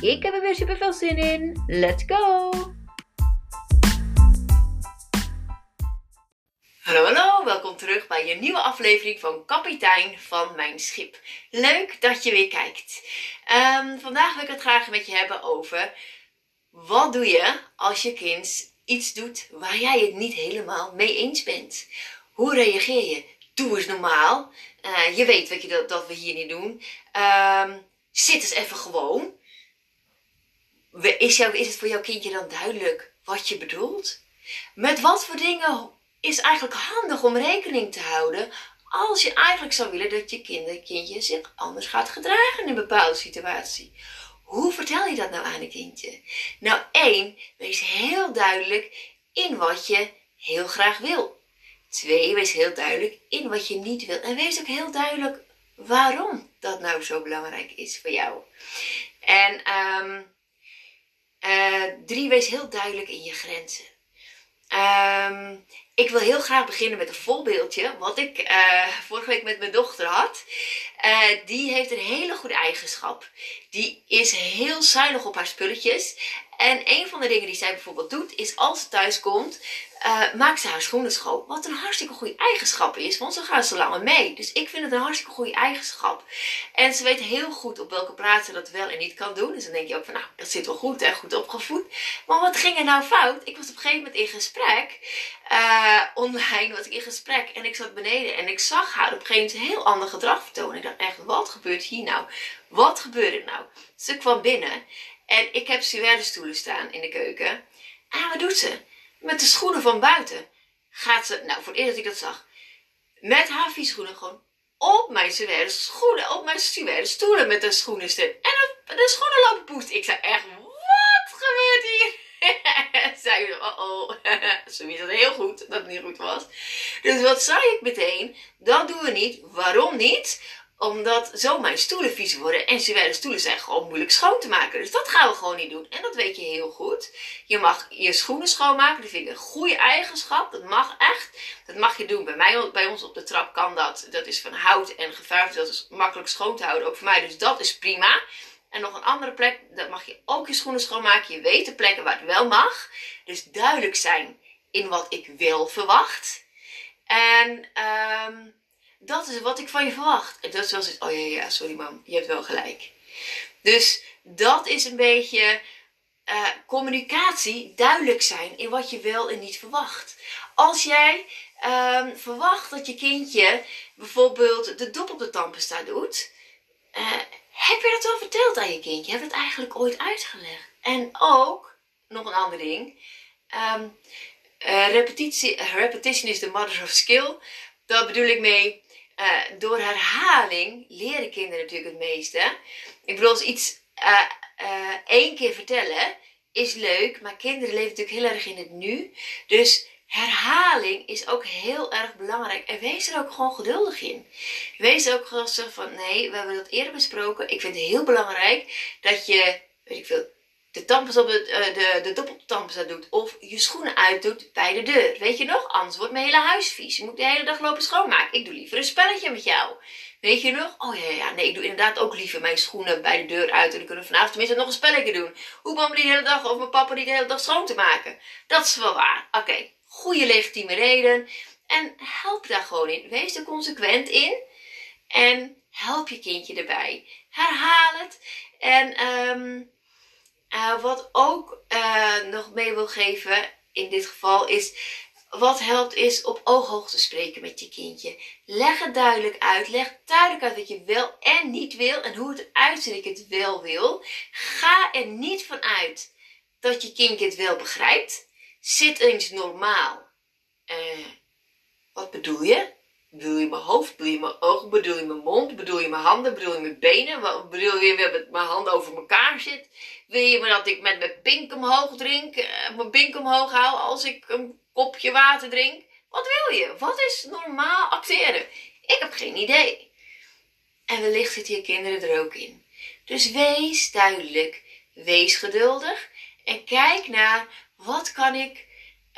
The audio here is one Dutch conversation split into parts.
Ik heb er weer super veel zin in. Let's go! Hallo, hallo, welkom terug bij je nieuwe aflevering van Kapitein van Mijn Schip. Leuk dat je weer kijkt. Ehm, vandaag wil ik het graag met je hebben over wat doe je als je kind iets doet waar jij het niet helemaal mee eens bent. Hoe reageer je? Doe eens normaal. Uh, je weet wat je, dat, dat we hier niet doen. Um, zit eens even gewoon. Is, jou, is het voor jouw kindje dan duidelijk wat je bedoelt? Met wat voor dingen is eigenlijk handig om rekening te houden als je eigenlijk zou willen dat je kinder, kindje zich anders gaat gedragen in een bepaalde situatie? Hoe vertel je dat nou aan een kindje? Nou, één, wees heel duidelijk in wat je heel graag wil. Twee, wees heel duidelijk in wat je niet wil. En wees ook heel duidelijk waarom dat nou zo belangrijk is voor jou. En um, uh, drie, wees heel duidelijk in je grenzen. Um, ik wil heel graag beginnen met een voorbeeldje, wat ik uh, vorige week met mijn dochter had. Uh, die heeft een hele goede eigenschap. Die is heel zuinig op haar spulletjes. En een van de dingen die zij bijvoorbeeld doet, is als ze thuis komt, uh, maakt ze haar schoenen schoon. Wat een hartstikke goede eigenschap is, want ze gaat zo lang mee. Dus ik vind het een hartstikke goede eigenschap. En ze weet heel goed op welke plaats ze dat wel en niet kan doen. Dus dan denk je ook van, nou, dat zit wel goed en goed opgevoed. Maar wat ging er nou fout? Een gegeven moment in gesprek. Uh, online was ik in gesprek en ik zat beneden en ik zag haar op een gegeven moment heel ander gedrag vertonen. Ik dacht echt, wat gebeurt hier nou? Wat gebeurt er nou? Ze kwam binnen en ik heb stoelen staan in de keuken. En wat doet ze? Met de schoenen van buiten gaat ze, nou voor het eerst dat ik dat zag, met haar schoenen gewoon op mijn schoenen, op mijn stoelen met de schoenen En de schoenen lopen poest. Ik zei echt, oh ze dat heel goed dat het niet goed was. Dus wat zei ik meteen? Dat doen we niet. Waarom niet? Omdat zo mijn stoelen vies worden. En de stoelen zijn gewoon moeilijk schoon te maken. Dus dat gaan we gewoon niet doen. En dat weet je heel goed. Je mag je schoenen schoonmaken. Dat vind ik een goede eigenschap. Dat mag echt. Dat mag je doen. Bij, mij, bij ons op de trap kan dat. Dat is van hout en geverfd. Dat is makkelijk schoon te houden. Ook voor mij. Dus dat is prima. En nog een andere plek. Dat mag je ook je schoenen schoonmaken. Je weet de plekken waar het wel mag. Dus duidelijk zijn in wat ik wil verwacht. En... Um, dat is wat ik van je verwacht. En dat is wel zoiets, oh ja, ja, sorry mam, je hebt wel gelijk. Dus dat is een beetje uh, communicatie, duidelijk zijn in wat je wel en niet verwacht. Als jij um, verwacht dat je kindje bijvoorbeeld de dop op de tandpasta doet, uh, heb je dat wel verteld aan je kindje? Heb je het eigenlijk ooit uitgelegd? En ook, nog een ander ding, um, uh, repetitie, repetition is the mother of skill. Daar bedoel ik mee, uh, door herhaling leren kinderen natuurlijk het meeste. Ik bedoel, als iets uh, één keer vertellen is leuk, maar kinderen leven natuurlijk heel erg in het nu. Dus herhaling is ook heel erg belangrijk. En wees er ook gewoon geduldig in. Wees ook zo van, nee, we hebben dat eerder besproken. Ik vind het heel belangrijk dat je, weet ik veel, de tampers op de, uh, de, de de doet. Of je schoenen uitdoet bij de deur. Weet je nog? Anders wordt mijn hele huis vies. Je moet de hele dag lopen schoonmaken. Ik doe liever een spelletje met jou. Weet je nog? Oh ja, ja, nee, ik doe inderdaad ook liever mijn schoenen bij de deur uit. En dan kunnen we vanavond tenminste nog een spelletje doen. Hoe mama die hele dag of mijn papa die de hele dag schoon te maken. Dat is wel waar. Oké. Goede legitieme reden. En help daar gewoon in. Wees er consequent in. En help je kindje erbij. Herhaal het. En um, uh, wat ook uh, nog mee wil geven in dit geval is. Wat helpt is op ooghoogte spreken met je kindje. Leg het duidelijk uit. Leg duidelijk uit wat je wel en niet wil. En hoe het ik het wel wil. Ga er niet van uit dat je kindje het wel begrijpt. Zit eens normaal. Uh, wat bedoel je? Bedoel je mijn hoofd? Bedoel je mijn ogen? Bedoel je mijn mond? Bedoel je mijn handen? Bedoel je mijn benen? Wat bedoel je dat mijn handen over elkaar zit? Wil je dat ik met mijn pink omhoog drink? Uh, mijn pink omhoog hou als ik een kopje water drink? Wat wil je? Wat is normaal acteren? Ik heb geen idee. En wellicht zitten je kinderen er ook in. Dus wees duidelijk. Wees geduldig. En kijk naar wat kan ik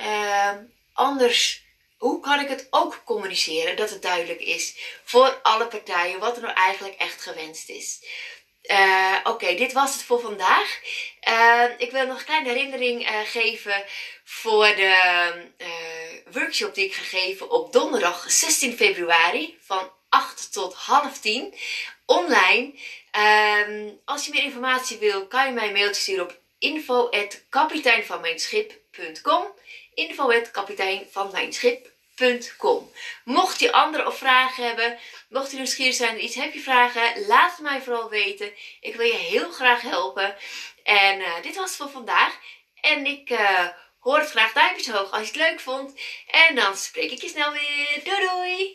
uh, anders hoe kan ik het ook communiceren dat het duidelijk is voor alle partijen wat er nou eigenlijk echt gewenst is. Uh, Oké, dit was het voor vandaag. Uh, ik wil nog een kleine herinnering uh, geven voor de workshop die ik ga geven op donderdag 16 februari van 8 tot half 10 online. Ehm, als je meer informatie wil, kan je mij een mailtje sturen op info.kapiteinvanmijnschip.com info.kapiteinvanmijnschip.com Mocht je andere of vragen hebben, mocht je nieuwsgierig zijn iets, heb je vragen, laat het mij vooral weten. Ik wil je heel graag helpen. En uh, dit was het voor vandaag. En ik uh, hoor het graag duimpjes hoog als je het leuk vond. En dan spreek ik je snel weer. Doei doei!